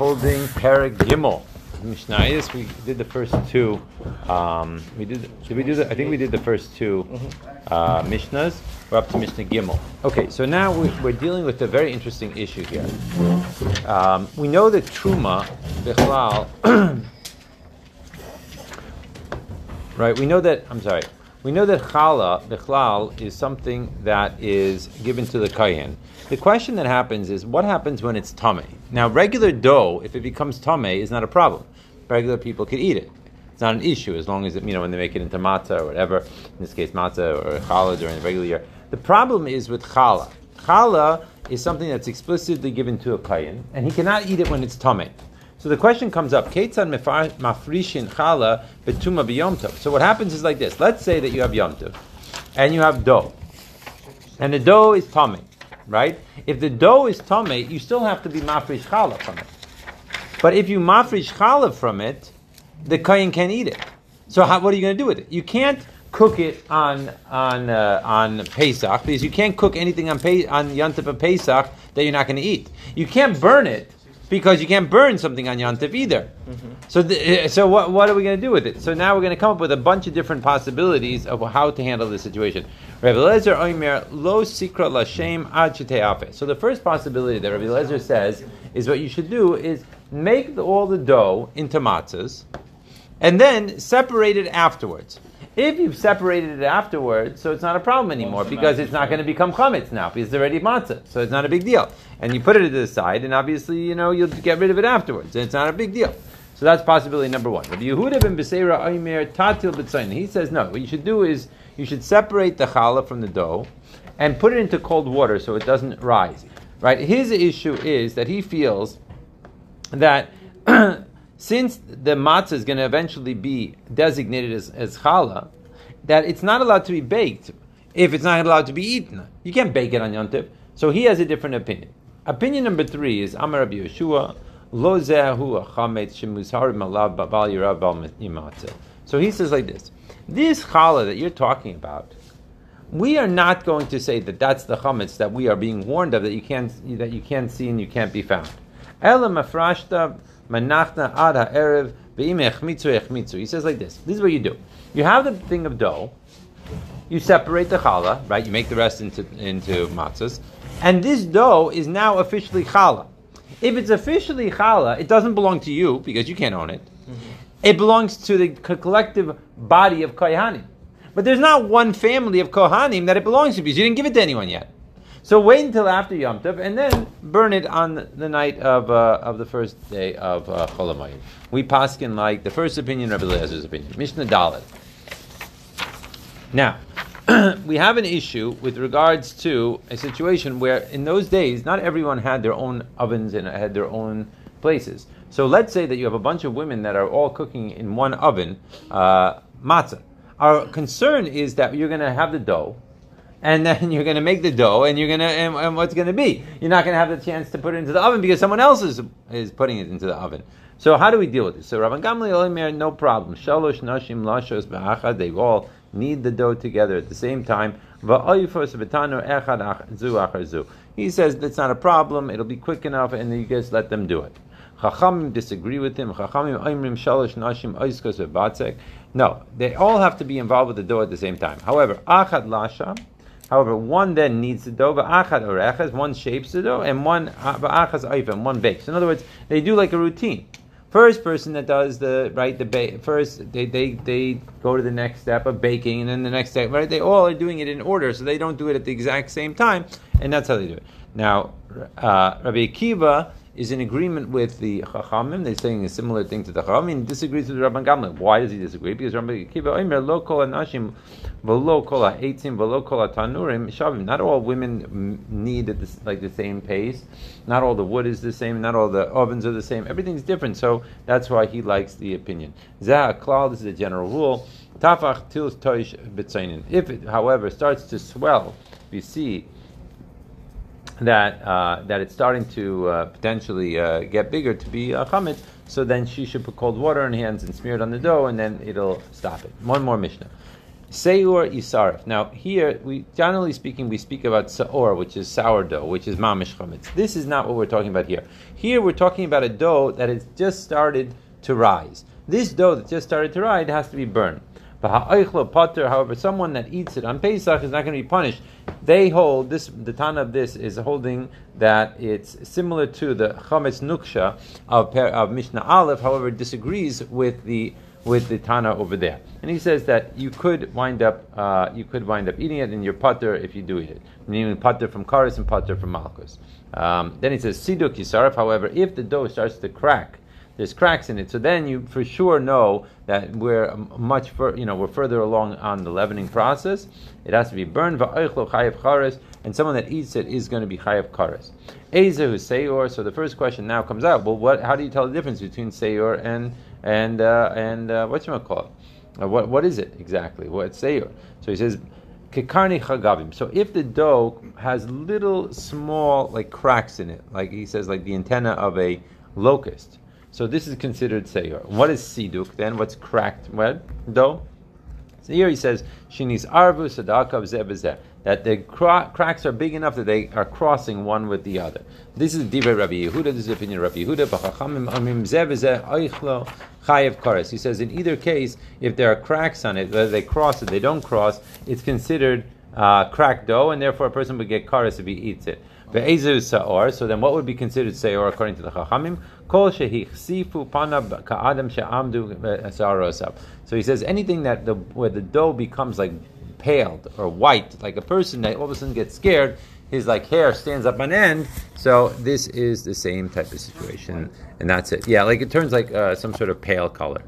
holding Perek Gimel. Mishnayos, we did the first two. Um, we did. Did we do the? I think we did the first 2 uh, Mishnahs. We're up to Mishnah Gimel. Okay, so now we, we're dealing with a very interesting issue here. Um, we know that Truma, Bichlal, right? We know that. I'm sorry. We know that Chala, Bichlal, is something that is given to the Kayan. The question that happens is what happens when it's tame? Now, regular dough, if it becomes tame, is not a problem. Regular people can eat it. It's not an issue as long as it, you know when they make it into matzah or whatever. In this case, matzah or challah during the regular year. The problem is with challah. Challah is something that's explicitly given to a kayan, and he cannot eat it when it's tame. So the question comes up: Ketzan mafrishin challah betuma biyomtov. So what happens is like this: Let's say that you have yomtov, and you have dough, and the dough is tame right? If the dough is tame, you still have to be mafresh challah from it. But if you mafresh challah from it, the kain can eat it. So how, what are you going to do with it? You can't cook it on on uh, on Pesach because you can't cook anything on Pe- on Yontif of Pesach that you're not going to eat. You can't burn it because you can't burn something on Yontif either. Mm-hmm. So, uh, so what, what are we going to do with it? So now we're going to come up with a bunch of different possibilities of how to handle this situation. Rabbi Lezer Oimer lo sikra lashem ad So the first possibility that Rabbi Lezer says is what you should do is make the, all the dough into matzahs and then separate it afterwards. If you've separated it afterwards, so it's not a problem anymore because it's not going to become chametz now because it's already matzah, so it's not a big deal. And you put it to the side, and obviously you know you'll get rid of it afterwards, and it's not a big deal. So that's possibility number one. Rabbi Yehuda ben Beseira Oimer Tatil B'tzayin. He says no. What you should do is you should separate the challah from the dough and put it into cold water so it doesn't rise. Right? His issue is that he feels that since the matzah is going to eventually be designated as, as challah, that it's not allowed to be baked if it's not allowed to be eaten. You can't bake it on Yontif. So he has a different opinion. Opinion number three is Amar Rabbi Yehoshua, Lo zehu achametz shemuzharim alav babal yirav bal So he says like this, this challah that you're talking about, we are not going to say that that's the chametz that we are being warned of that you can't that you can't see and you can't be found. Ela mafrashta manachna ad ha'erev echmitzu He says like this. This is what you do. You have the thing of dough. You separate the challah, right? You make the rest into into matzahs, and this dough is now officially challah. If it's officially challah, it doesn't belong to you because you can't own it. Mm-hmm. It belongs to the collective body of kohanim. But there's not one family of kohanim that it belongs to because you didn't give it to anyone yet. So wait until after Yom Tov and then burn it on the night of, uh, of the first day of uh, Cholamayim. We paskin like the first opinion, Rabbi Eliezer opinion. Mishnah Dalet. Now, we have an issue with regards to a situation where in those days not everyone had their own ovens and had their own places. So let's say that you have a bunch of women that are all cooking in one oven uh, matzah. Our concern is that you're going to have the dough and then you're going to make the dough, and you're going to, and, and what's going to be? You're not going to have the chance to put it into the oven because someone else is is putting it into the oven. So how do we deal with this? So Rabban Gamliel no problem. Shalosh nashim lashos ba'achad. They all knead the dough together at the same time. He says that's not a problem. It'll be quick enough, and you guys let them do it. Chachamim disagree with him. Chachamim shalosh nashim oiskos No, they all have to be involved with the dough at the same time. However, achad lasha However, one then needs the dough, achad oreches, one shapes the dough, and one achas oifim, one bakes. In other words, they do like a routine. First person that does the right the ba- first they, they they go to the next step of baking, and then the next step right. They all are doing it in order, so they don't do it at the exact same time, and that's how they do it. Now, uh, Rabbi Akiva is in agreement with the Chachamim. They're saying a similar thing to the Chachamim. Disagrees with the Rabban Gamliel. Why does he disagree? Because Rabbi Akiva Omer lo kol anashim v'lo kol ha'etzim v'lo kol ha'tanurim shavim. Not all women need at like the same pace. Not all the wood is the same. Not all the ovens are the same. Everything's different. So that's why he likes the opinion. Zah klal. This is a general rule. Tafach til toish b'tzainin. If it, however, starts to swell, you see that uh, that it's starting to uh, potentially uh, get bigger to be a chametz, so then she should put cold water in her hands and smear it on the dough, and then it'll stop it. One more mishnah. Seur Isarif. Now, here, we generally speaking, we speak about Saor, which is sourdough, which is Mamish Chametz. This is not what we're talking about here. Here, we're talking about a dough that has just started to rise. This dough that just started to rise has to be burned. However, someone that eats it on Pesach is not going to be punished. They hold this. The Tana of this is holding that it's similar to the chametz nuksha of, of Mishnah Aleph. However, disagrees with the with the Tana over there, and he says that you could wind up uh, you could wind up eating it in your putter if you do eat it, meaning putter from karis and putter from malchus. Um, then he says siduk yisarif. However, if the dough starts to crack there's cracks in it. So then you for sure know that we're much fur, you know we're further along on the leavening process. It has to be burned and someone that eats it is going to be chayav chares. Ezehu seyor. So the first question now comes out. Well, what? How do you tell the difference between seyor and and uh, and uh, what you call it? Uh, what what is it exactly? What's seyor? So he says. Kekarni chagavim. So if the dough has little small like cracks in it, like he says, like the antenna of a locust, so this is considered seyor. What is siduk then? What's cracked what? dough? So here he says, Shinis arvu zebezeh. That the cra- cracks are big enough that they are crossing one with the other. This is Divrei Rabbi Yehuda. This is the opinion of Rabbi Yehuda. B'chachamim amim zebezeh oichlo chayev kares. He says in either case, if there are cracks on it, whether they cross it, they don't cross, it's considered uh, cracked dough, and therefore a person would get kares if he eats it. Sa'or. So then, what would be considered sa'or according to the Chachamim? Kol panab. So he says anything that the where the dough becomes like paled or white, like a person that all of a sudden gets scared, his like hair stands up on end. So this is the same type of situation, and that's it. Yeah, like it turns like uh, some sort of pale color.